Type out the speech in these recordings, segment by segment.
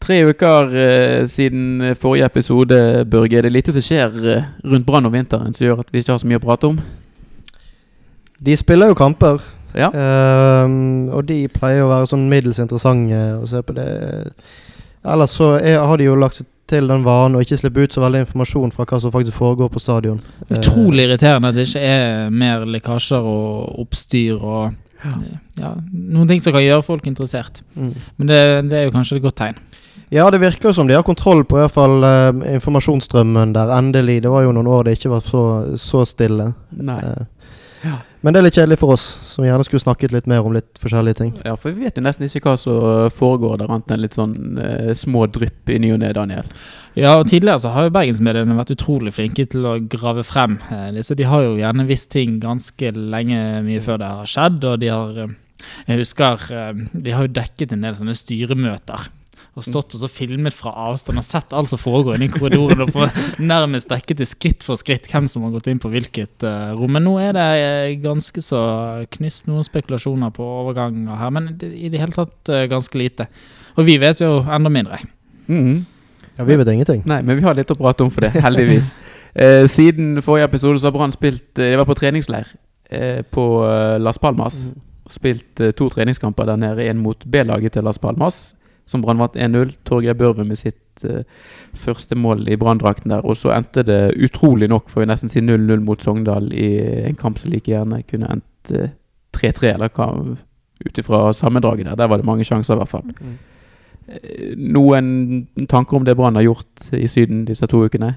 Tre uker eh, siden forrige episode, Børge. Er det lite som skjer eh, rundt Brann om vinteren som gjør at vi ikke har så mye å prate om? De spiller jo kamper. Ja. Ehm, og de pleier å være sånn middels interessante å se på det. Ellers så er, har de jo lagt seg til den vanen å ikke slippe ut så veldig informasjon fra hva som faktisk foregår på stadion. Eh, Utrolig irriterende at det ikke er mer lekkasjer og oppstyr og ja, noen ting som kan gjøre folk interessert. mm. Men det, det er jo kanskje et godt tegn. Ja, det virker jo som de har kontroll på i hvert fall eh, informasjonsstrømmen der, endelig. Det var jo noen år det ikke var så, så stille. Nei. Eh, men det er litt kjedelig for oss, som gjerne skulle snakket litt mer om litt forskjellige ting. Ja, for vi vet jo nesten ikke hva som foregår der, annet enn litt sånn eh, små drypp i ny og ne, Daniel. Ja, og Tidligere så har jo bergensmediene vært utrolig flinke til å grave frem eh, disse. De har jo gjerne visst ting ganske lenge mye før det har skjedd. Og de har eh, Jeg husker eh, de har jo dekket en del sånne styremøter. Og stått og så filmet fra avstand og sett alt som foregår inne i korridoren. Og på nærmest dekket i skritt for skritt hvem som har gått inn på hvilket uh, rom. Men nå er det eh, ganske så knyst noen spekulasjoner på overganger her. Men i det hele tatt uh, ganske lite. Og vi vet jo enda mindre. Mhm. Ja, Vi vet ingenting. Nei, men vi har litt å prate om for det, heldigvis. eh, siden forrige episode så har Brann spilt Jeg var på treningsleir eh, på Las Palmas. Spilt eh, to treningskamper der nede. En mot B-laget til Las Palmas, som Brann vant 1-0. Torgeir Børve med sitt uh, første mål i Branndrakten der. Og så endte det utrolig nok, får vi nesten si 0-0 mot Sogndal i en kamp som like gjerne kunne endt eh, 3-3, eller hva ut ifra sammendraget der. Der var det mange sjanser, i hvert fall. Mm. Eh, Noen tanker om det Brann har gjort i Syden disse to ukene?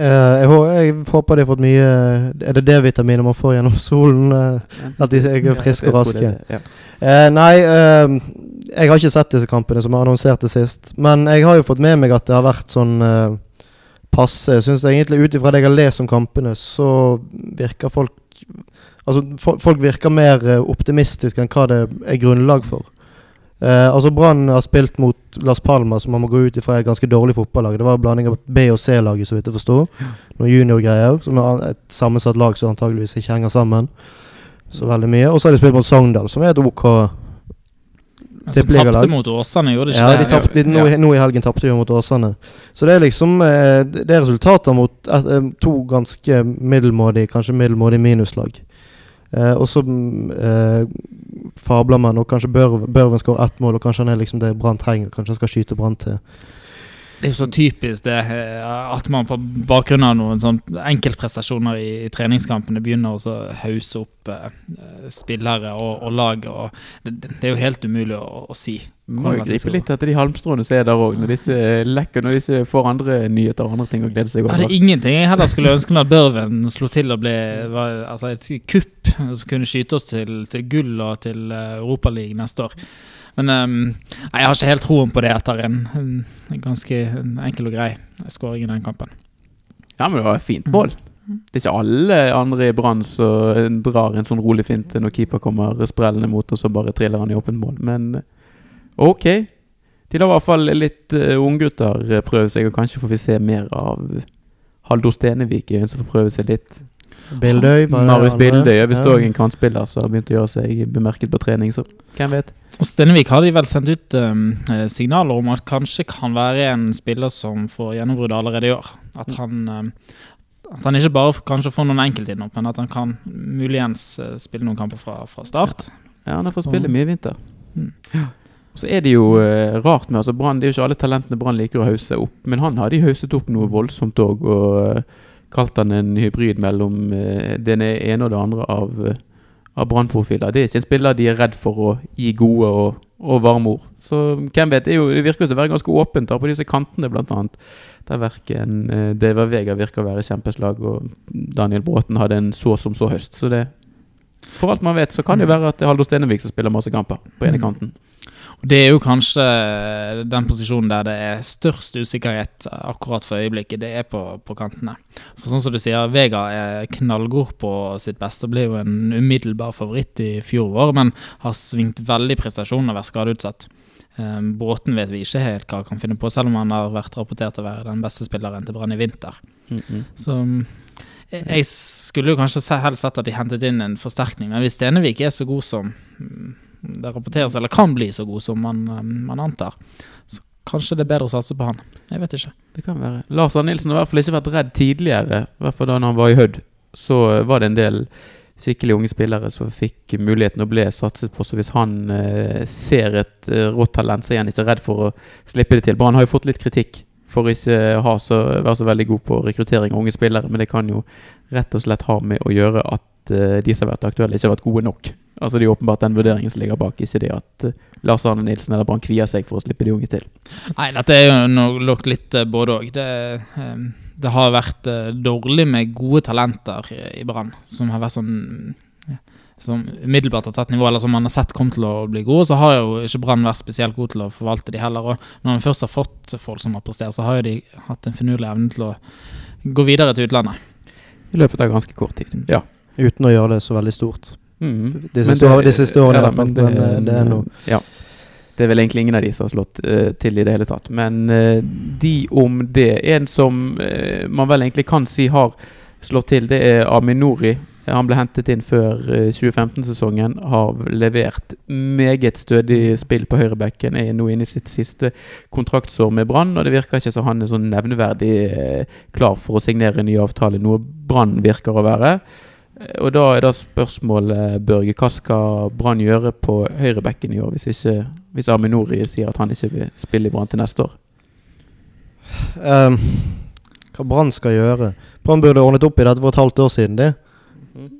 Eh, jeg, jeg håper de har fått mye Er det D-vitaminer man får gjennom solen? eh, at de er friske og jeg raske? ja. Eh, nei, eh, jeg har ikke sett disse kampene som er annonsert til sist. Men jeg har jo fått med meg at det har vært sånn passe. Jeg synes egentlig Ut ifra det jeg har lest om kampene, så virker folk Altså, folk virker mer optimistiske enn hva det er grunnlag for. Eh, altså Brann har spilt mot Las Palmas, som man må gå ut ifra er et ganske dårlig fotballag. Det var en blanding av B- og C-laget, så vidt jeg forsto. Noen juniorgreier. Som er et sammensatt lag som antageligvis ikke henger sammen så veldig mye. Og så har de spilt mot Sogndal, som er et OK Men som Tippeligalag. tapte mot Åsane, gjorde de ikke Ja, de det? tapt, de, nå, i- nå i helgen tapte de mot Åsane. Så det er liksom eh, Det er resultater mot eh, to ganske middelmådige, kanskje middelmådige minuslag. Eh, og så eh, fabler man, og kanskje Børven, Børven skårer ett mål, og kanskje han er liksom det Brann trenger. Kanskje han skal skyte Brann til. Det er jo så typisk det eh, at man på bakgrunn av noen sånn enkeltprestasjoner i, i treningskampene begynner å hause opp eh, spillere og, og lag. Og det, det er jo helt umulig å, å si. Må jo gripe litt etter de halmstråene som er der òg, når disse lekker, når disse får andre nyheter og andre ting å glede seg Ja, det er ingenting jeg heller skulle ønske at Børven slo til og ble var, altså et kupp som kunne skyte oss til, til gull og til uh, Europaligaen neste år. Men um, jeg har ikke helt troen på det etter en, en ganske enkel og grei skåring i den kampen. Ja, men det var et fint mål. Det er ikke alle andre i Brann som drar en sånn rolig finte når keeper kommer sprellende mot, og så bare triller han i åpent mål. Men eh, ok. De lar i hvert fall litt uh, unggutter eh, prøve seg, og kanskje får vi se mer av Haldor Stenevik, en som får prøve seg litt. Bildøy Marius? Bildøy er visst Ja. en kantspiller som har begynt å gjøre seg bemerket på trening, så hvem vet. Og Stenevik har de vel sendt ut um, eh, signaler om at kanskje kan være en spiller som får gjennombrudd allerede i år. At han, um, at han ikke bare kanskje får noen enkeltinnhopp, men at han kan muligens uh, spille noen kamper fra, fra start. Ja, han har fått spille mye i vinter. Mm. Ja. Så er det jo uh, rart med altså Brann, Det er jo ikke alle talentene Brann liker å hause opp, men han har de hauset opp noe voldsomt òg, og kalt han en hybrid mellom eh, den ene og det andre av, eh, av Brann-profiler. Det er ikke en spiller de er redd for å gi gode og, og varme ord. Så hvem vet, det, jo, det virker jo til å være ganske åpent da på disse kantene, annet. Der verken eh, Deva Vega virker å være kjempeslag, og Daniel Bråten hadde en så som så høst. Så det For alt man vet, så kan det jo være at det er Haldor Stenevik som spiller masse kamper på ene Mm. kanten. Og Det er jo kanskje den posisjonen der det er størst usikkerhet akkurat for øyeblikket. Det er på, på kantene. For sånn som du sier, Vega er knallgod på sitt beste og ble jo en umiddelbar favoritt i fjor vår, men har svingt veldig i prestasjonen og vært skadeutsatt. Um, Bråten vet vi ikke helt hva han kan finne på, selv om han har vært rapportert å være den beste spilleren til Brann i vinter. Mhm. Så um, jeg skulle jo kanskje helst sett at de hentet inn en forsterkning, men hvis Stenevik er så god som mm, det rapporteres eller kan bli så god som man, eh, man antar. Så kanskje det er bedre å satse på han. Jeg vet ikke. Det kan være. Lars Arne Nilsen har i hvert fall ikke vært redd tidligere. I hvert fall da han var i Hødd. Så eh, var det en del skikkelig unge spillere som fikk muligheten og ble satset på. Så hvis han eh, ser et eh, rått talent, så er han ikke redd for å slippe det til. Brann har jo fått litt kritikk for ikke å være så veldig god på rekruttering av unge spillere, men det kan jo rett og slett ha med å gjøre at eh, de som har vært aktuelle, ikke har vært gode nok. Altså Det er åpenbart den vurderingen som ligger bak, ikke det at eh, Lars Arne Nilsen eller Brann kvier seg for å slippe de unge til. Nei, dette er jo no- nok litt eh, både òg. Det, det har vært dårlig med gode talenter i i Brann, som har vært sånn som umiddelbart har tatt nivå, eller som man har sett kom til å bli gode. Så har jo ikke Brann vært spesielt god til å forvalte de heller. Og når man først har fått folk som har prestert, så har jo de hatt en finurlig evne til å gå videre til utlandet. I løpet av ganske kort tid. Ja. Uten å gjøre det så veldig stort. Mm. De Men siste år- de siste årene i hvert fall, men men, eh, det er noe. Ja. Det er vel egentlig ingen av de som har slått uh, til i det hele tatt. Men uh, de om det. En som uh, man vel egentlig kan si har slått til, det er Aminori. Han ble hentet inn før eh, 2015-sesongen. Har levert meget stødig spill på høyrebekken. Er nå inne i sitt siste kontraktsår med Brann, og det virker ikke som han er sånn nevneverdig klar for å signere en ny avtale, noe Brann virker å være. Eh, Og da er da spørsmålet, Børge, hva skal Brann gjøre på høyrebekken i år, hvis, ikke, hvis Aminori sier at han ikke vil spille i Brann til neste år? Um, hva Brann skal gjøre Brann burde ordnet opp i dette for et halvt år siden. det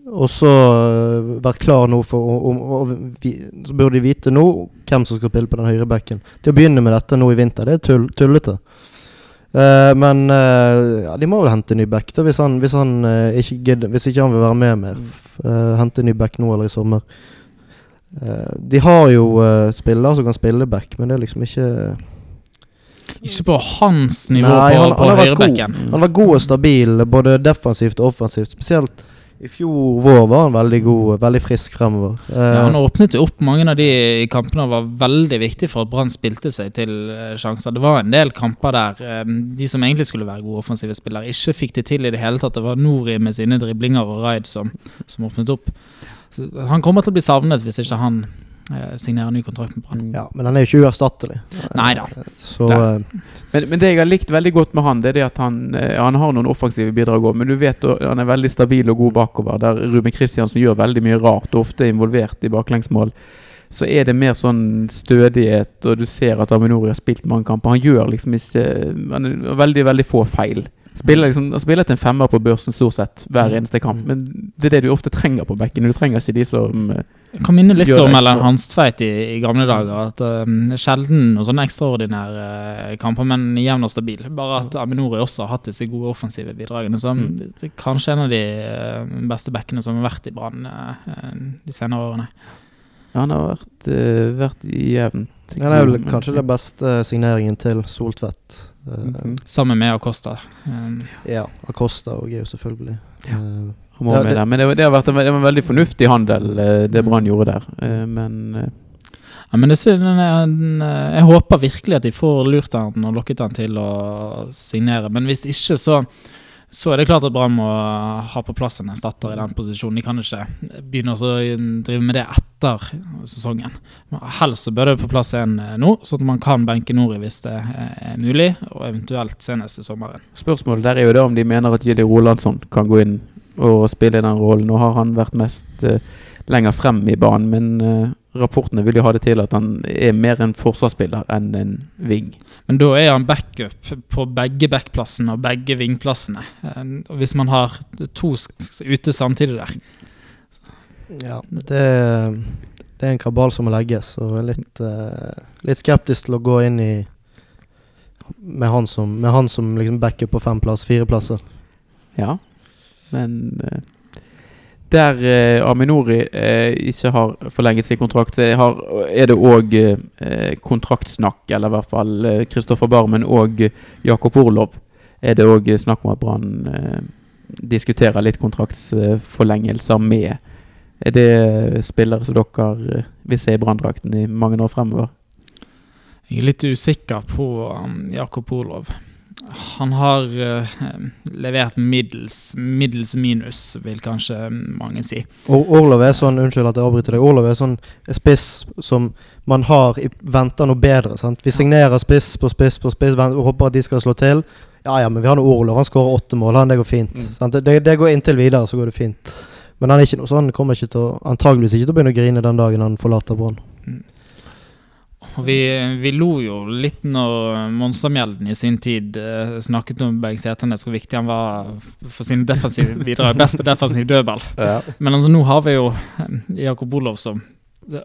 Og så øh, vært klar nå for å, om, å- vi, Så burde de vite nå hvem som skal spille på den høyrebekken. Til å begynne med dette nå i vinter, det er tull, tullete. Eh, men uh, ja, de må vel hente ny back da, hvis han, hvis han uh, ikke gidder Hvis ikke han vil være med mer. Eh, hente ny back nå eller i sommer. De har jo spillere som kan spille back, men det er liksom ikke Ikke på hans nivå Nei, på, han- på han har vært. Han var god og stabil, både defensivt og offensivt. Spesielt i fjor vår var han veldig god, veldig frisk fremover. Eh, Ja, han åpnet jo opp mange av de kampene var veldig viktig for at Brann spilte seg til eh, sjanser. Det var en del kamper der eh, de som egentlig skulle være gode offensive spillere, ikke fikk det til i det hele tatt. Det var Nori med sine driblinger og raid som, som åpnet opp. Så han kommer til å bli savnet hvis ikke han eh, signerer ny kontrakt med Brann. ja, men han er jo ikke uerstattelig. Nei da. Så eh, Men, men det jeg har likt veldig godt med han, det er det at han, eh, han har noen offensive bidrag òg. Men du vet han er veldig stabil og god bakover. Der Ruben Kristiansen gjør veldig mye rart, og ofte er involvert i baklengsmål. Så er det mer sånn stødighet, og du ser at Aminori har spilt mange kamper. Han gjør liksom ikke Han er veldig, veldig få feil. Spiller liksom, spiller til en femmer på børsen stort sett hver eneste kamp. Men det er det du ofte trenger på bekken. Du trenger ikke de som eh, Jeg kan minne litt om. Ellen Hanstveit i, i gamle dager. At um, Sjelden noen sånne ekstraordinære eh, kamper, men jevn og stabil. Bare at Aminori også har hatt disse gode offensive bidragene. Så Mm. kanskje en av de eh, beste bekkene som har vært i Brann de senere årene. Han har vært, vært jevnt Det er vel kanskje den beste signeringen til Soltvedt. Mhm. Sammen med Acosta. Um, Ja, Acosta og Geo, selvfølgelig. Ja. Uh, Ja, det- Men det, det har vært en, det var en veldig fornuftig handel, eh, det Brann gjorde der. Uh, Men uh. Ja, men det, den jeg håper virkelig at de får lurt han og lokket han til å signere. Men hvis ikke, så, så er det klart at Brann må ha på plass en erstatter i den posisjonen. De kan ikke begynne å drive med det etter sesongen. Helst så bør det på plass en eh, nå, sånn at man kan benke Nori hvis det er mulig, og eventuelt senest i sommeren. spørsmålet der er jo det om de mener at Jilly Rolandsson kan gå inn og spille den rollen. Nå har han vært mest uh, lenger frem i banen, men eh, rapportene vil jo ha det til at han er mer en forsvarsspiller enn en wing. Men da er han backup på begge backplassene og begge vingplassene. Eh, og Hvis man har to ute samtidig der. ja, det, det er en kabal som må legges, og jeg er litt, eh, litt skeptisk til å gå inn i med han som, med han som liksom backer på fem plass, fire plasser. Ja, men eh, der eh, Aminori eh, ikke har forlenget sin kontrakt, har, er det òg eh, kontraktsnakk, eller i hvert fall eh, Kristoffer Barmen og Jakob Orlov. Er det òg snakk om at Brann eh, diskuterer litt kontraktsforlengelser med. Er det spillere som dere eh, vil se i Branndrakten i mange år fremover? Jeg er litt usikker på um, Jakob Olov. Han har uh, levert middels, middels minus, vil kanskje mange si. Og Orlov er sånn, unnskyld at jeg avbryter deg, Orlov er sånn spiss som man har i venter noe bedre. sant? Vi signerer spiss på spiss på spiss og håper at de skal slå til. Ja ja, men vi har nå Orlov, han skårer åtte mål, han, det går fint. Mm. Sant? Det, det går inntil videre, så går det fint. Men han er ikke noe sånn, kommer ikke til å, antageligvis ikke til å begynne å grine den dagen han forlater Brann. Og vi, vi lo jo litt når Monstermjelden i sin tid eh, snakket om Berg Seternes, hvor viktig han var for sin defensive bidrag. Best på defensiv dødball. Men altså, nå har vi jo Jakob Olov som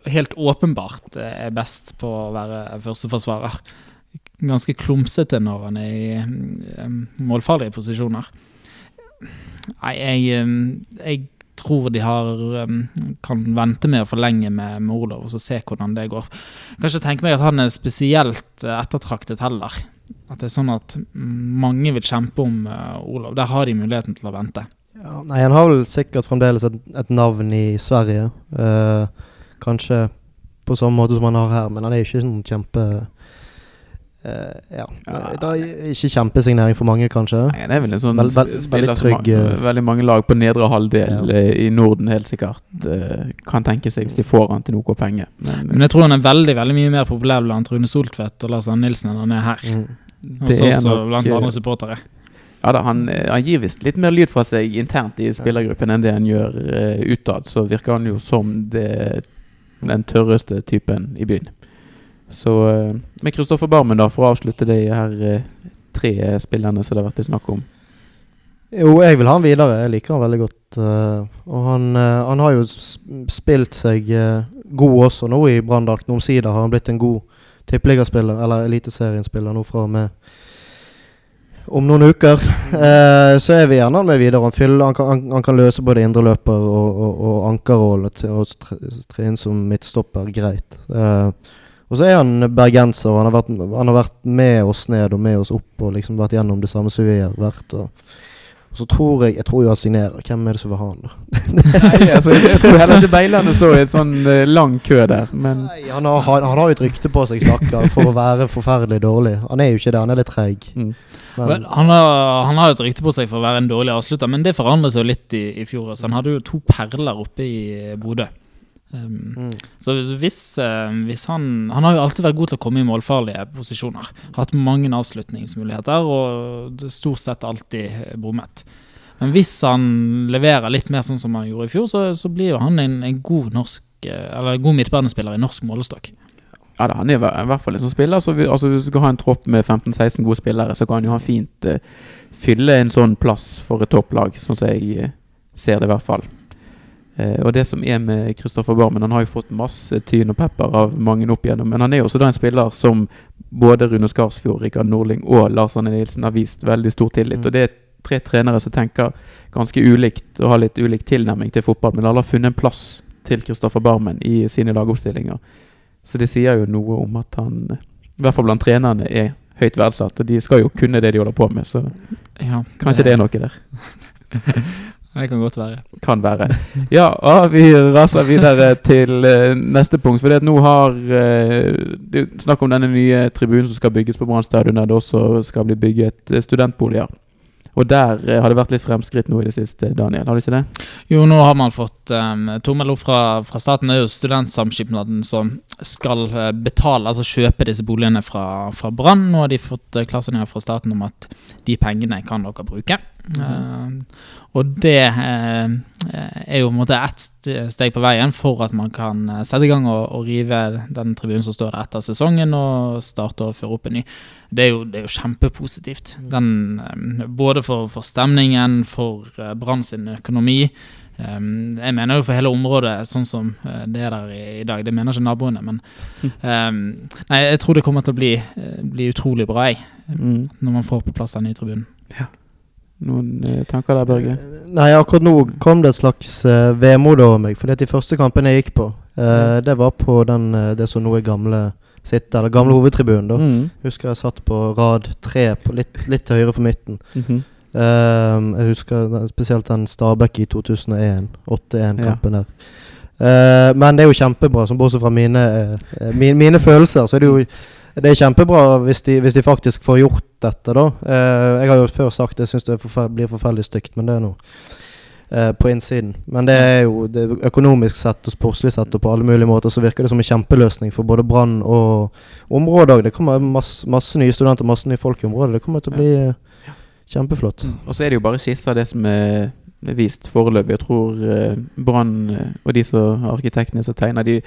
helt åpenbart eh, er best på å være førsteforsvarer. Ganske klumsete når han er i eh, målfarlige posisjoner. Nei, jeg, eh, jeg tror de har um, kan vente med å forlenge med, med og så se hvordan det går. Jeg kan ikke tenke meg at han er spesielt eh, ettertraktet heller. At det er sånn at mange vil kjempe om Olav. Der har de muligheten til å vente. Ja, nei, han har vel sikkert fremdeles et, et navn i Sverige. Eh, kanskje på samme måte som han har her, men han er ikke sånn kjempe eh, Ja. Ja. Det er ikke kjempesignering for mange, kanskje. Nei, det er vel en sånn Vel- vel- spiller veldig som trygg, ma- eh, veldig mange lag på nedre halvdel Ja. eh, i Norden helt sikkert eh, kan tenke seg hvis de får han til noe penger. Men, Men jeg tror han er veldig veldig mye mer populær blant Rune Soltvedt og Lars Arne Nilsen enn han er her. Mm. Hos oss og blant eh, andre supportere. Ja da, han, eh, han gir visst litt mer lyd fra seg internt i spillergruppen enn det han gjør uh, utad. Så virker han jo som det, den tørreste typen i byen. Så eh, med Kristoffer Barmen, da, for å avslutte de her eh, tre spillerne som det har vært i snakk om. Jo, jeg vil ha han videre. Jeg liker han veldig godt. eh, og han, han har jo spilt seg god også nå i Branndrakten. Omsider har han blitt en god tippeligaspiller, eller eliteserienspiller nå fra og med om noen uker. Eh, så er vi gjerne med videre. Han, fyller, han, kan, han, han kan løse både indreløper og, og, og ankerrollen og tre inn som midtstopper greit. Eh, og så er han bergenser, og han har, vært, han har vært med oss ned og med oss opp og liksom vært gjennom det samme som vi har vært. Og, og så tror jeg Jeg tror jo han signerer. Hvem er det som vil ha han, da? Nei, altså, jeg tror heller ikke Beilerne står i en sånn uh, lang kø der, men Nei, han, har, han, han har jo et rykte på seg, stakkar, for å være forferdelig dårlig. Han er jo ikke det, han er litt treig. mm. Men- han, har, han har jo et rykte på seg for å være en dårlig avslutter, men det forandret seg jo litt i, i fjor. Så han hadde jo to perler oppe i Bodø. Um, Mm. Så hvis, uh, hvis han Han har jo alltid vært god til å komme i målfarlige posisjoner. Hatt mange avslutningsmuligheter og stort sett alltid eh, bommet. Men hvis han leverer litt mer sånn som han gjorde i fjor, så, så blir jo han en, en god norsk eh, Eller god midtbanespiller i norsk målestokk. Ja da, han er i hvert fall en sånn spiller. Så vi, altså, hvis du skal ha en tropp med 15-16 gode spillere, så kan jo han fint uh, fylle en sånn plass for et topplag, sånn som jeg uh, ser det i hvert fall. Eh, og det som er med Kristoffer Barmen, han har jo fått masse tyn og pepper av mange opp igjennom, men han er jo også da en spiller som både Rune Skarsfjord, Rikard Norling og Lars Arne Nilsen har vist veldig stor tillit. Mm. Og det er tre trenere som tenker ganske ulikt og har litt ulik tilnærming til fotball, men alle har funnet en plass til Kristoffer Barmen i sine lagoppstillinger. Så det sier jo noe om at han, i hvert fall blant trenerne, er høyt verdsatt. Og de skal jo kunne det de holder på med, så Ja, kanskje det er noe der. Det kan godt være. Kan være. Ja, og vi raser videre til eh, neste punkt. For nå har uh, Det snakk om denne nye tribunen som skal bygges på Brann stadion, der det også skal bli bygget eh, studentboliger. Og der eh, har det vært litt fremskritt nå i det siste, Daniel. Har du ikke det? Jo, nå har man fått um, tommel opp fra, fra staten. Det er jo Studentsamskipnaden som skal eh, betale, altså kjøpe disse boligene fra, fra Brann. Nå har de fått uh, klarsignaler fra staten om at de pengene kan dere bruke. Eh, og det uh, er jo på en måte ett steg på veien for at man kan sette i gang og, og rive den tribunen som står der etter sesongen, og starte å føre opp en ny. Det er jo, det er jo kjempepositivt. Den, eh, både for, for stemningen, for uh, Brann sin økonomi. Um, jeg mener jo for hele området sånn som eh, det er der i, i dag. Det mener ikke naboene, men um, Nei, jeg tror det kommer til å bli, eh, bli utrolig bra, jeg, Mm. når man får på plass den nye tribunen. Noen eh, tanker der, Børge? Nei, akkurat nå kom det et slags uh, vemod over meg. Fordi de første kampene jeg gikk på, uh, det var på den, uh, det som nå er gamle sitt, eller gamle hovedtribunen. da Mm. Husker jeg satt på rad tre, på litt, litt til høyre for midten. Mm -hmm. uh, jeg husker den- spesielt den Stabæk i 2001. 8-1-kampen der. Uh, men det er jo kjempebra, som bortsett fra mine, uh, mine, mine følelser, så er det jo det er kjempebra hvis de, hvis de faktisk får gjort dette, da. Eh, jeg har jo før sagt jeg syns det forfer blir forferdelig stygt, men det er noe eh, på innsiden. Men det er jo det er økonomisk sett og sportslig sett og på alle mulige måter så virker det som en kjempeløsning for både Brann og området òg. Det kommer masse, masse nye studenter, masse nye folk i området. Det kommer til å bli eh, kjempeflott. Og så er det jo bare skisser av det som er vist foreløpig. Jeg tror eh, Brann og de som arkitektene som tegner, de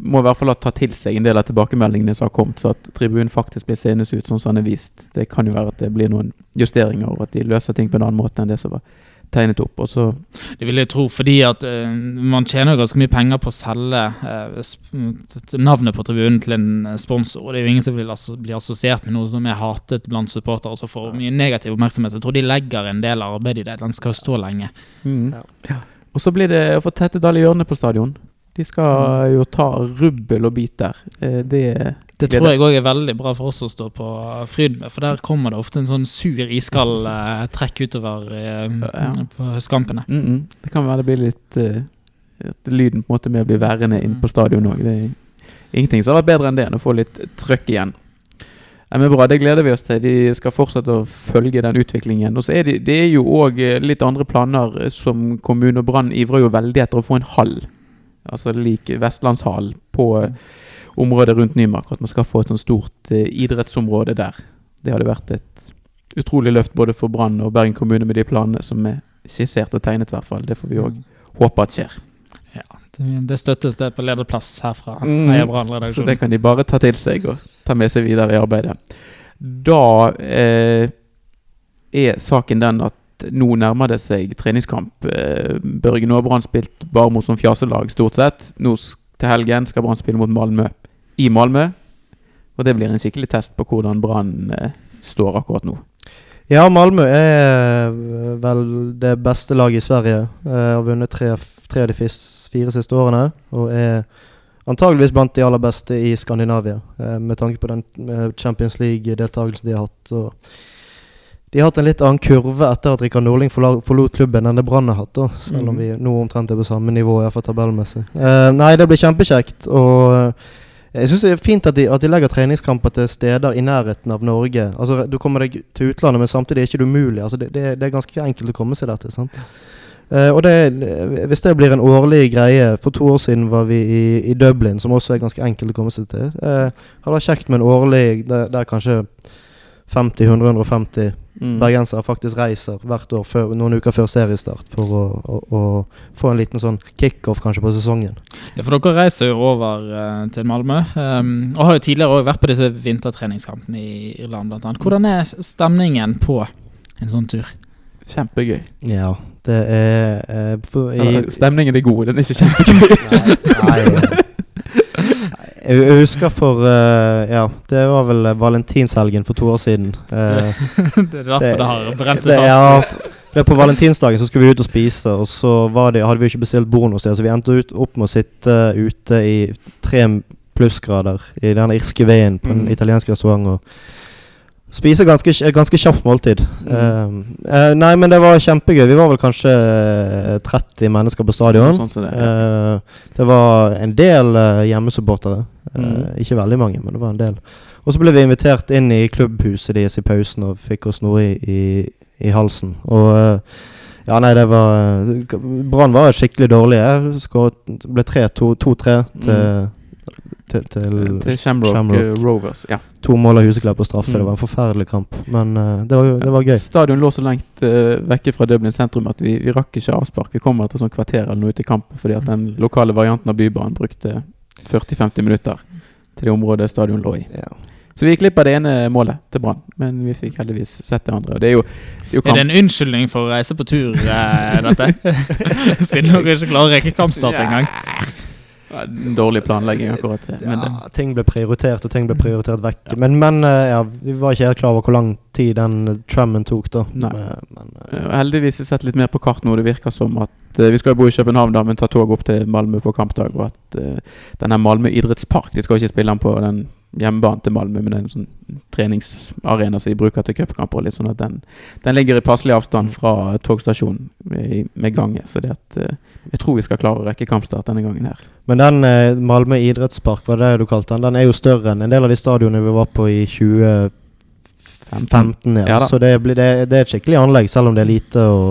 må i hvert fall ha tatt til seg en del av tilbakemeldingene som har kommet, så at tribunen faktisk blir seende ut sånn som den er vist. Det kan jo være at det blir noen justeringer, og at de løser ting på en annen måte enn det som var tegnet opp. Og så Det vil jeg tro, fordi at uh, man tjener jo ganske mye penger på å selge uh, navnet på tribunen til en eh, sponsor. Og det er jo ingen som vil asso bli assosiert med noe som er hatet blant supportere og som får mye negativ oppmerksomhet. Jeg tror de legger en del arbeid i det. Den skal jo stå lenge. Ja. Og så blir det å få tettet alle hjørnene på stadion. De skal jo ta rubbel og bit der. Uh, Det Det tror jeg òg er veldig bra for oss å stå på fryd med, for der kommer det ofte en sånn sur, iskald uh, trekk utover uh, Ja. på høstkampene. mm -mm. Det kan være det blir litt uh, At lyden på en måte med å bli værende inn på stadion òg. Det er ingenting som har vært bedre enn det, enn å få litt trøkk igjen. Ja, men bra, Det gleder vi oss til. Vi skal fortsette å følge den utviklingen. Og så er det, det er jo òg litt andre planer som kommune og Brann ivrer jo veldig etter å få en hall. Altså lik Vestlandshall på eh, området rundt Nymark. At man skal få et sånt stort eh, idrettsområde der. Det hadde vært et utrolig løft både for Brann og Bergen kommune med de planene som er skissert og tegnet, i hvert fall. Det får vi òg håpe at skjer. Ja, det, støttes det på lederplass herfra. Mm. Så det kan de bare ta til seg og ta med seg videre i arbeidet. Da eh, er saken den at nå nærmer det seg treningskamp. Eh, Børge, nå har Brann spilt bare mot sånn fjaselag, stort sett. Nå til helgen skal Brann spille mot Malmö i Malmö. Og det blir en skikkelig test på hvordan Brann eh, står akkurat nå. Ja, Malmö er eh, vel det beste laget i Sverige. Eh, har vunnet tre, tre av de fire siste årene. Og er antageligvis blant de aller beste i Skandinavia, med tanke på den Champions League-deltakelsen de har hatt. Og de har hatt en litt annen kurve etter at Rikard Norling forlot klubben enn det Brann har hatt. da, Selv om Mhm. vi nå omtrent er på samme nivå, iallfall tabellmessig. Eh, nei, det blir kjempekjekt. Og jeg syns det er fint at de, at de legger treningskamper til steder i nærheten av Norge. Altså, Du kommer deg til utlandet, men samtidig er det ikke umulig. Altså, det, det, det er ganske enkelt å komme seg der til. sant? Uh, og det, Hvis det blir en årlig greie For to år siden var vi i, i Dublin, som også er ganske enkelt å komme seg til. Uh, hadde vært kjekt med en årlig der, der kanskje 50-100-150 Mm. bergensere faktisk reiser hvert år før, noen uker før seriestart for å, å, å få en liten sånn kickoff kanskje på sesongen. Ja, for dere reiser jo over uh, til Malmö, um, og har jo tidligere også vært på disse vintertreningskampene i Irland blant annet. Hvordan er stemningen på en sånn tur? Kjempegøy. Ja, det er uh, for, i, Stemningen er god, den er ikke kjempegøy. Nei, nei. Jeg jeg husker for uh, Ja, det var vel eh, valentinshelgen for to år siden. Uh, det er derfor det, har brent seg det- fast. Ja, det på valentinsdagen så skulle vi ut og spise, og så var det, hadde vi ikke bestilt bord noe sted, så vi endte ut, opp med å sitte ute i tre plussgrader i den irske veien på en Mm. italiensk restaurant og spise ganske, et ganske kjapt måltid. Mm. Uh, eh, nei, men det var kjempegøy. Vi var vel kanskje eh, 30 mennesker på stadion. Sånn det, det. uh, det var en del uh, hjemmesupportere. Eh, Mm. Ikke veldig mange, men det var en del. Og så ble vi invitert inn i klubbhuset deres i pausen og fikk oss noe i, i, i halsen. Og eh, ja, nei, det var Brann var skikkelig dårlige. Skåret ble 3-2 2-3 til, til, til, Til Shamrock, Shamrock. eh, Rovers. Ja. to mål av Huseklepp på straffe. Mm. Det var en forferdelig kamp. Men uh, det, var, det var gøy. Stadion lå så langt uh, vekke fra Dublin sentrum at vi, vi rakk ikke avspark. Vi kom etter sånn kvarter eller noe ut i kampen fordi at den lokale varianten av Bybanen brukte 40-50 minutter til det området stadion lå i. Ja. Så vi gikk glipp av det ene målet til Brann, men vi fikk heldigvis sett det andre. Og det er jo, det er jo Er det en unnskyldning for å reise på tur, eh, dette? Siden dere ikke klarer å rekke kampstart engang. Ja, dårlig planlegging, akkurat. Men ja, ting ble prioritert, og ting ble prioritert vekk. Men, men eh, ja, vi var ikke helt klar over hvor lang tid den eh, trammen tok, da. Nei. Men, men, eh, Heldigvis har jeg sett litt mer på kart nå. Det virker som at uh, vi skal jo bo i København, da, men ta tog opp til Malmö på kampdag. Og at uh, denne Malmö idrettspark De skal ikke spille den på den hjemmebanen til Malmö, men en sånn treningsarena som de bruker til cupkamper. Litt sånn at den, den ligger i passelig avstand fra togstasjonen med, med gange. Så det at eh, jeg tror vi skal klare å rekke kampstart denne gangen her. Men den eh, Malmö idrettspark, var det det du kalte den? Den er jo større enn en del av de stadionene vi var på i 2015. Ja. Ja så det, blir, det, det er et skikkelig anlegg, selv om det er lite. Og,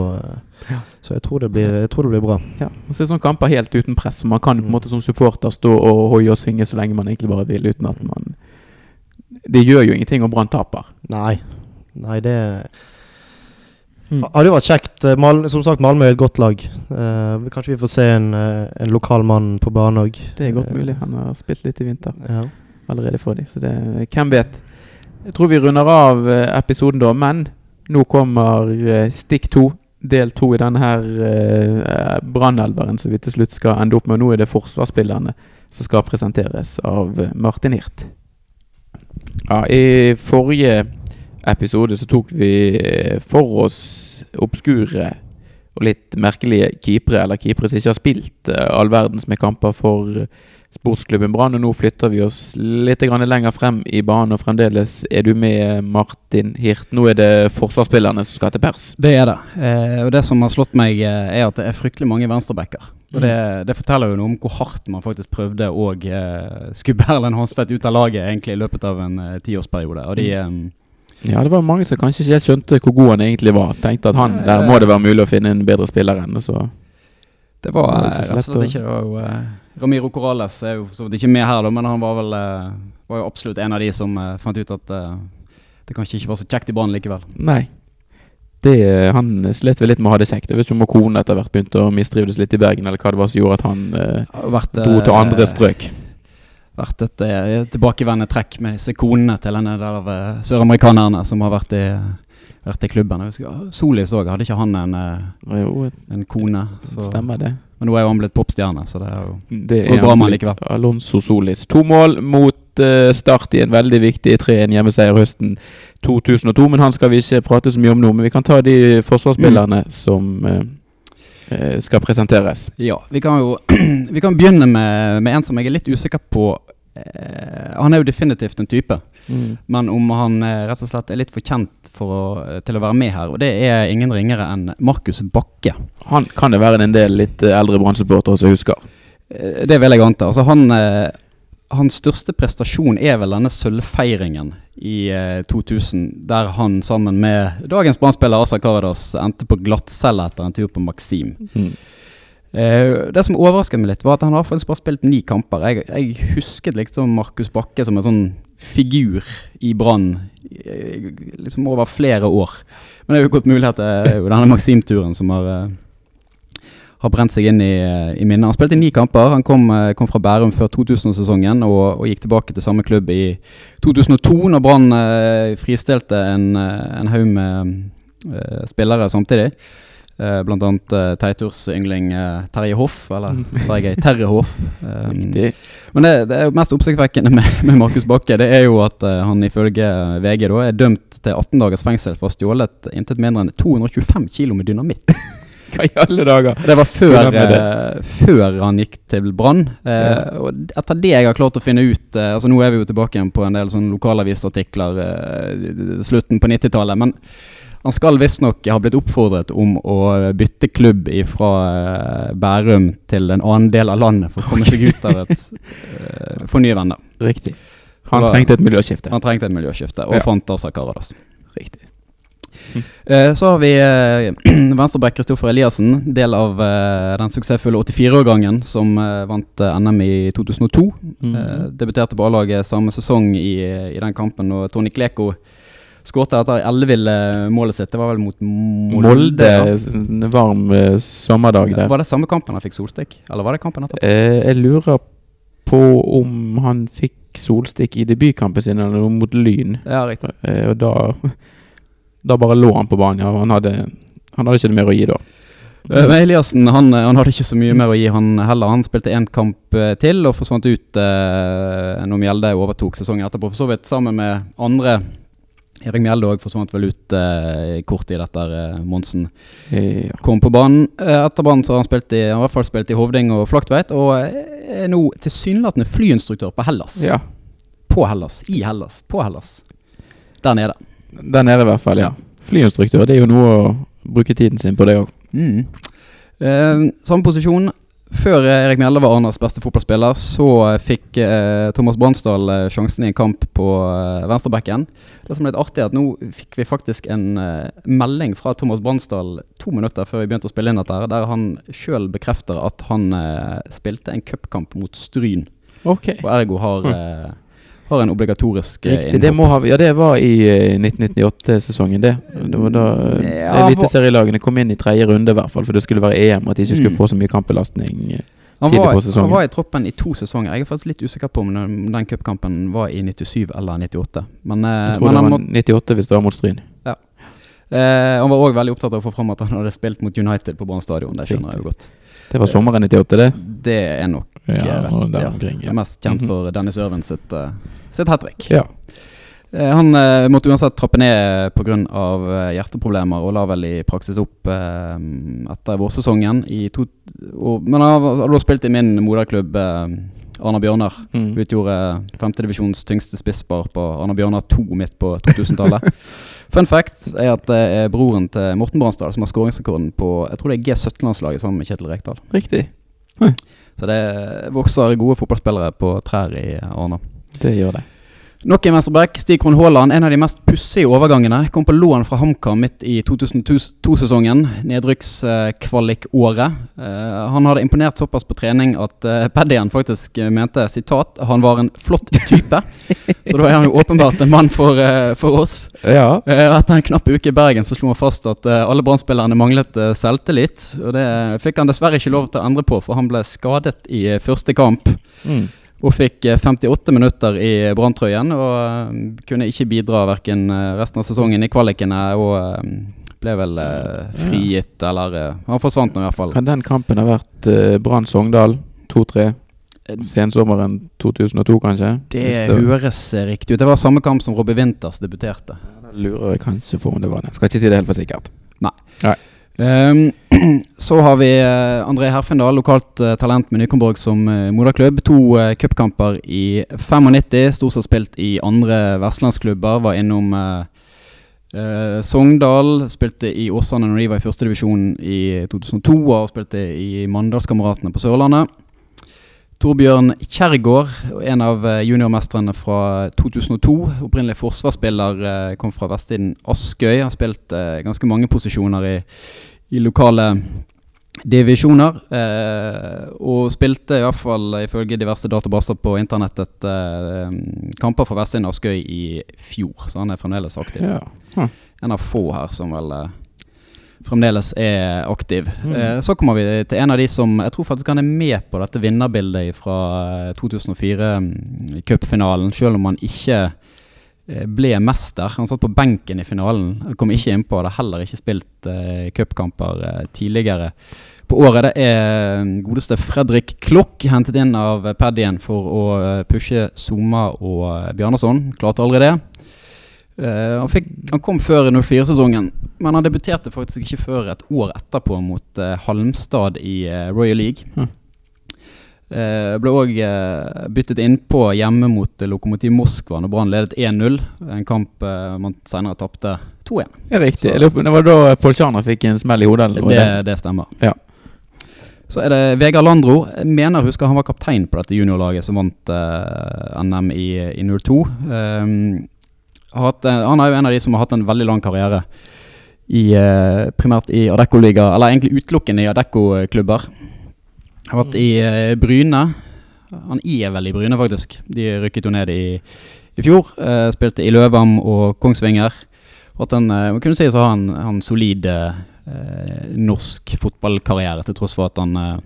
Ja. Så jeg tror, det blir, tror det blir bra. Ja, og så er sånne kamper helt uten press. Man kan på en Mm. måte som supporter stå og hoie og synge så lenge man egentlig bare vil, uten at man Det gjør jo ingenting om Brann taper. Nei. Nei, det Mm. Hadde jo vært kjekt. eh, Mal som sagt, Malmö er et godt lag. Eh, kanskje vi får se en, eh, en lokal mann på banen òg. Det er godt mulig. Han har spilt litt i vinter Ja. allerede for dem. Så det Hvem vet? Jeg tror vi runder av eh, episoden da, men nå kommer eh, stikk to. Del to i denne her eh, brannelveren som vi til slutt skal ende opp med. Nå er det forsvarsspillerne som skal presenteres av eh, Martin Hirt. Ja, I forrige episode så tok vi eh, for oss obskure og litt merkelige keepere, eller keepere som ikke har spilt eh, all verdens med kamper for eh, sportsklubben Brann. Og nå flytter vi oss litt grann lenger frem i banen, og fremdeles er du med, Martin Hirt. Nå er det forsvarsspillerne som skal til pers. Det er det. Eh, og det som har slått meg, eh, er at det er fryktelig mange venstrebacker. Og det, det forteller jo noe om hvor hardt man faktisk prøvde å eh, skubbe Erlend Hansvedt ut av laget egentlig i løpet av en eh, tiårsperiode. Og de eh, Ja, det var mange som kanskje ikke helt skjønte hvor god han egentlig var. Tenkte at han, der må det være mulig å finne en bedre spiller enn. så Det var eh, rett og slett ikke det var jo, eh, Ramiro Corrales er jo for så vidt ikke med her, da, men han var vel eh, var jo absolutt en av de som fant ut at det kanskje ikke var så kjekt i banen likevel. Nei. Det, han slet vel litt med å ha det kjekt. Jeg vet ikke om kona etter hvert begynte å mistrives litt i Bergen, eller hva det var som gjorde at han eh, vært, dro til andre strøk. Vært et eh, tilbakevendende trekk med disse konene til denne del av eh, søramerikanerne som har vært i, vært i klubben. Ah, Solis òg, hadde ikke han en, eh, jo en kone? Så, Stemmer det. men nå er jo han blitt popstjerne, så det er jo Det er bra han likevel. Alonso Solis. To mål mot uh, Start i en veldig viktig 3-1 hjemmeseier høsten 2002. Men han skal vi ikke prate så mye om nå. Men vi kan ta de forsvarsspillerne Mm. som eh, skal presenteres. Ja, vi kan jo Vi kan begynne med, med en som jeg er litt usikker på. Eh, han er jo definitivt en type, men om han eh, rett og slett er litt for kjent for å, eh, til å være med her. Og det er ingen ringere enn Markus Bakke. Han kan det være en del litt eh, eldre Brann-supportere som husker. Eh, Det vil jeg anta. Altså han, eh, hans største prestasjon er vel denne sølvfeiringen i eh, 2000, der han sammen med dagens Brann-spiller Asa Karadas endte på glattcelle etter en tur på Maxim. Mm. Eh, det som overrasket meg litt, var at han har faktisk bare spilt ni kamper. Jeg, jeg husket liksom Markus Bakke som en sånn figur i Brann eh, liksom over flere år. Men det er jo godt mulig at det er jo denne Maxim-turen som har eh, har brent seg inn i, i minnet. Han spilte i ni kamper. Han kom, eh, kom fra Bærum før 2000-sesongen og, og gikk tilbake til samme klubb i 2002, når Brann eh, fristilte en, eh, en haug med eh, spillere samtidig. Eh, blant annet eh, Teitursyngling eh, Terje Hoff, eller sa jeg Terje Hoff. Men det, det er mest oppsiktsvekkende med, med Markus Bakke, det er jo at han ifølge VG da er dømt til 18 dagers fengsel for å ha stjålet intet mindre enn 225 kilo med dynamitt. Hva i alle dager? Det var før, det. eh, før han gikk til Brann. Eh, Ja. Og etter det jeg har klart å finne ut uh, Altså Nå er vi jo tilbake igjen på en del sånn lokalavisartikler uh, slutten på 90-tallet. Men han skal visstnok ha blitt oppfordret om å bytte klubb fra Bærum til en annen del av landet for å komme seg ut av et uh, Få nye venner. Riktig. Han trengte et miljøskifte. Han trengte et miljøskifte, og Ja. fant Asa Karadas. Riktig. Eh, så har vi eh, venstreback Kristoffer Eliassen, del av eh, den suksessfulle 84-årgangen som vant NM i 2002. Mm. Eh, debuterte på A-laget samme sesong i, i den kampen, og Tony Kleko skåret etter elleville målet sitt. Det var vel mot Molde? Molde, en varm sommerdag der. Var det samme kampen han fikk solstikk, eller var det kampen etterpå? Eh, jeg lurer på om han fikk solstikk i debutkampen sin eller mot Lyn. Ja, riktig. Eh, og da Da bare lå han på banen. Ja. Han, hadde, han hadde ikke det mer å gi da. Eh, Men Eliassen han, han hadde ikke så mye mer å gi, han heller. Han spilte én kamp eh, til og forsvant ut eh, når Mjelde overtok sesongen etterpå. For så vidt sammen med andre. Erik Mjelde òg forsvant vel ut eh, kort tid etter Eh, Monsen Eh, ja. kom på banen. Eh, etter banen så har han spilt i, han i hvert fall spilt i Hovding og Flaktveit, og eh, er nå tilsynelatende flyinstruktør på Hellas. ja. på Hellas. I Hellas. På Hellas. Der nede. Der nede, i hvert fall. ja Flyinstruktør, det er jo noe å bruke tiden sin på, det òg. Mm. Eh, samme posisjon. Før Erik Mjelde var Arnas beste fotballspiller, så eh, fikk eh, Thomas Bransdal eh, sjansen i en kamp på eh, venstrebacken. Det som er litt artig, er at nå fikk vi faktisk en eh, melding fra Thomas Bransdal to minutter før vi begynte å spille inn dette, der han sjøl bekrefter at han spilte en cupkamp mot Stryn, Okay. og ergo har, har en obligatorisk eh, Riktig. Det, må ha, ja, det var i eh, 1998-sesongen, det. Det var da eh, Ja, eliteserielagene kom inn i tredje runde, i hvert fall. For det skulle være EM, og at de ikke skulle Mm. få så mye kampbelastning. eh. Han tidlig var, på sesongen. han var i troppen i to sesonger. Jeg er faktisk litt usikker på om den, den cupkampen var i 97 eller 98. Men, eh, Jeg tror men det var må, 98 hvis det var mot Stryn. Eh, han var òg veldig opptatt av å få fram at han hadde spilt mot United på Brann stadion. Det skjønner jeg jo godt. Det var sommeren 98, det. Det er nok Ja, rett, der omkring, ja. mest kjent Mhm. for Dennis Irvin sitt, uh, sitt hat trick. Ja. Eh, han eh, måtte uansett trappe ned pga. Uh, hjerteproblemer, og la vel i praksis opp eh, etter vårsesongen. Og, men han har da spilt i min moderklubb, eh, Arna Bjørnar. Mm. Utgjorde femtedivisjons tyngste spisspar på Arna Bjørnar 2 midt på 2000-tallet. Fun fact er at det er broren til Morten Bransdal som har skåringsrekorden på Jeg tror det er G17-landslaget sammen med Kjetil Rekdal. Riktig. Så det vokser gode fotballspillere på trær i Arna. Det gjør det. Nok en venstreback, Stig Krohn Haaland. En av de mest pussige overgangene. Kom på lån fra HamKam midt i 2002-sesongen. Nedrykkskvalikåret. Uh, han hadde imponert såpass på trening at uh, Paddien faktisk eh, mente sitat, han var en flott type. Så da er han jo åpenbart en mann for, eh, for oss. Ja. Eh, etter en knapp uke i Bergen så slo han fast at eh, alle Brann-spillerne manglet eh, selvtillit. Og det fikk han dessverre ikke lov til å endre på, for han ble skadet i eh, første kamp. Mm. Og fikk eh, 58 minutter i Brann-trøyen og eh, kunne ikke bidra verken eh, resten av sesongen i kvalikene og eh, ble vel eh, frigitt, eller eh, Han forsvant nå i hvert fall. Kan den kampen ha vært Brann Sogndal 2-3? Sensommeren 2002, kanskje? Det det høres eh, riktig ut. Det var samme kamp som Robbie Winters debuterte. Da lurer jeg kanskje på om det var det. Skal ikke si det helt for sikkert. Ehm, så har vi eh, André Herfendal, lokalt uh, talent med Nykomborg som uh, moderklubb. To uh, cupkamper i 95, stort sett spilt i andre vestlandsklubber. Var innom Sogndal, spilte i Åsane når de var i førstedivisjon i 2002, og spilte i Mandalskameratene på Sørlandet. Torbjørn Kjergård, en av juniormesterne juniormestrene fra 2002. Opprinnelig forsvarsspiller, eh, kom fra vesttiden Askøy. Har spilt eh, ganske mange posisjoner i, i lokale divisjoner. Eh, og spilte i hvert fall ifølge diverse databaser på internettet eh, kamper for vesttiden Askøy i fjor, så han er fremdeles aktiv. Ja. En av få her som vel eh, fremdeles er aktiv. Mm. Eh, så kommer vi til en av de som Jeg tror faktisk han er med på dette vinnerbildet fra eh, 2004-cupfinalen, selv om han ikke eh, ble mester. Han satt på benken i finalen. Kom ikke innpå. Hadde heller ikke spilt uh, cupkamper eh, tidligere på året. Det er eh, godeste Fredrik Klokk, hentet inn av Paddien for å pushe Soma og uh, Bjarnason. Klarte aldri det. Eh, han, fikk, han kom før i 04-sesongen, men han debuterte faktisk ikke før et år etterpå mot uh, Halmstad i uh, Royal League. Mm. Ble òg uh, byttet innpå hjemme mot uh, Lokomotiv Moskva når Brann ledet 1-0. En kamp man senere tapte 2-1. Ja, riktig. Så- Det var da Polsjana fikk en smell i hodet? Det, det stemmer. Ja. Så er det Vegard Landro. Jeg mener husker han var kaptein på dette juniorlaget som vant NM i, i 02. Um, hatt, han er jo en av de som har hatt en veldig lang karriere i, eh, primært i Adecco-liga, eller egentlig utelukkende i Adecco-klubber. Har vært i eh, Bryne. Han er vel i Bryne, faktisk. De rykket jo ned i, i fjor. Eh, spilte i Løvam og Kongsvinger. Hatt en, eh, man kunne si så har han, han solid eh, eh, norsk fotballkarriere, til tross for at han eh,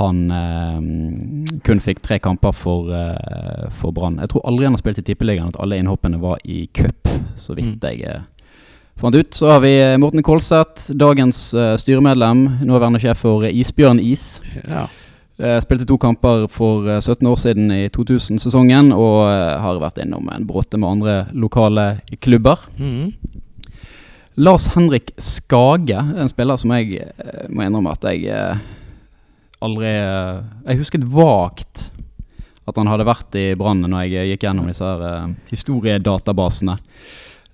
han eh, kun fikk tre kamper for, eh, for Brann. Jeg tror aldri han har spilt i Tippeligaen, at alle innhoppene var i cup, så vidt Mm. jeg eh, fant ut. Så har vi eh, Morten Kolseth, dagens eh, styremedlem, nåværende sjef for eh, Isbjørn Is. Ja. Eh, spilte to kamper for eh, 17 år siden i 2000-sesongen, og eh, har vært innom en bråte med andre lokale klubber. Mm. Lars Henrik Skage, en spiller som jeg eh, må innrømme at jeg eh, aldri eh, Jeg husket vagt at han hadde vært i Brann når jeg gikk gjennom disse her, uh, historiedatabasene.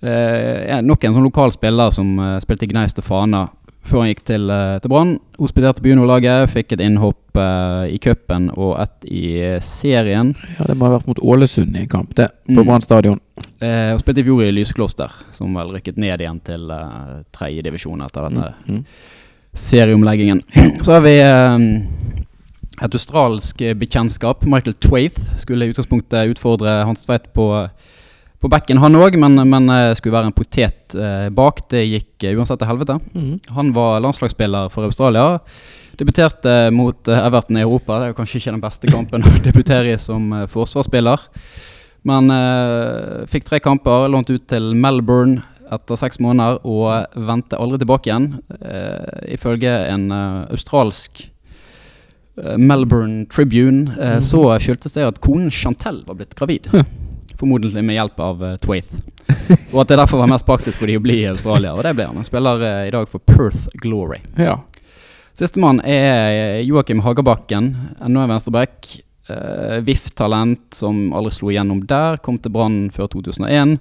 Uh, nok en sånn lokal spiller som uh, spilte i Gneist og Fana før han gikk til, uh, til Brann. Hospiterte på juniorlaget, fikk et innhopp uh, i cupen og ett i eh, serien. Ja, Det må ha vært mot Ålesund i kamp, det. På Mm. Brann stadion. Uh, og spilte i fjor i Lysekloster, som vel rykket ned igjen til uh, tredjedivisjon etter denne Mm. Serieomleggingen. Så har vi eh, et australsk bekjennskap bekjentskap. Michael Twaith skulle i utgangspunktet utfordre Hans Tveit på, på bekken, han òg, men, men eh, skulle være en potet eh, bak. Det gikk eh, uansett til helvete. Mm. Han var landslagsspiller for Australia. Debuterte mot eh, Everton i Europa. Det er jo kanskje ikke den beste kampen å debutere i som eh, forsvarsspiller. Men uh, fikk tre kamper, lånt ut til Melbourne etter seks måneder og vendte aldri tilbake igjen. Eh, ifølge en eh, australsk eh, Melbourne Tribune eh, Mhm. så skyldtes det at konen Chantel var blitt gravid. Formodentlig med hjelp av uh, Twaith. Og at det derfor var mest praktisk for de å bli i Australia. Og det ble han. Han spiller eh, i dag for Perth Glory. Ja. Sistemann er Joakim Hagerbakken, ennå en venstreback. VIF-talent som aldri slo igjennom der. Kom til Brann før 2001.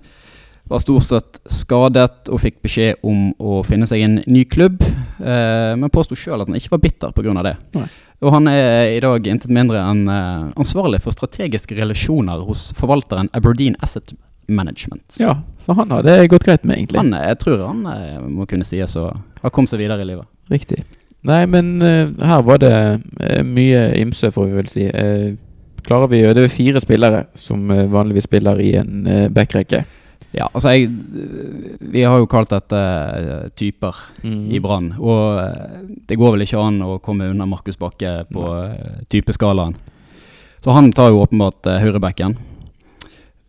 Var stort sett skadet og fikk beskjed om å finne seg en ny klubb. eh, men påsto sjøl at han ikke var bitter pga. det. Nei. Og han er i dag intet mindre enn eh, ansvarlig for strategiske relasjoner hos forvalteren Aberdeen Asset Management. ja. Så han har det gått greit med, egentlig. Han, eh, jeg tror han eh, må kunne sies å ha kommet seg videre i livet. Riktig. Nei, men eh, her var det mye ymse, får vi vel si. Klarer vi Det er fire spillere som vanligvis spiller i en uh, backrekke. Ja, altså jeg Vi har jo kalt dette eh, typer Mm. i Brann. Og eh, det går vel ikke an å komme unna Markus Bakke på Nei. typeskalaen. Så han tar jo åpenbart uh, høyrebacken.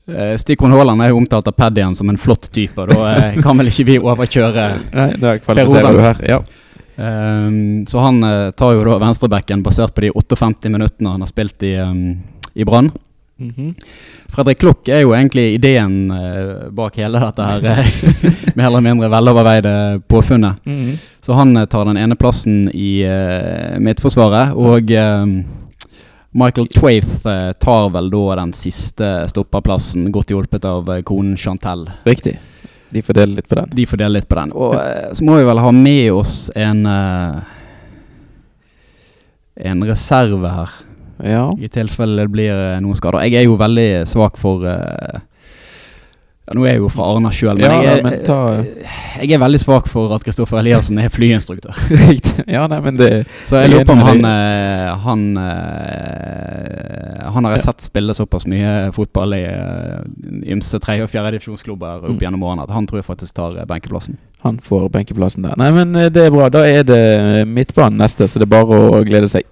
Uh, Stikkon Haaland er jo omtalt av Paddien som en flott type, da uh, kan vel ikke vi overkjøre Nei, da kvalifiserer du her. Ja. Um, så han uh, tar jo da venstrebacken basert på de 58 minuttene han har spilt i, um, i Brann. Mhm. Fredrik Klokk er jo egentlig ideen eh, bak hele dette her med heller eller mindre veloverveide påfunnet. Mhm. Så han eh, tar den ene plassen i uh, Midtforsvaret, og eh, Michael Twaith eh, tar vel da den siste stopperplassen, godt hjulpet av eh, konen Chantel. Riktig. De fordeler litt på den. De fordeler litt på den. Og eh, så må vi vel ha med oss en eh, En reserve her, Ja. i tilfelle det blir eh, noen skader. Jeg er jo veldig svak for uh, ja, Nå er jeg jo fra Arna sjøl, men, Ja, jeg, er, men ta- jeg er veldig svak for at Kristoffer Eliassen er flyinstruktør. Ja, nei, men det Så jeg Jeg er lurer på om han eh, Han, eh, han har jeg sett spille såpass mye fotball i eh, ymse tredje- og fjerdedivisjonsklubber opp Mm. gjennom årene at han tror jeg faktisk tar eh, benkeplassen. Han får benkeplassen der. Nei, men eh, det er bra. Da er det midtbanen neste, så det er bare å glede seg.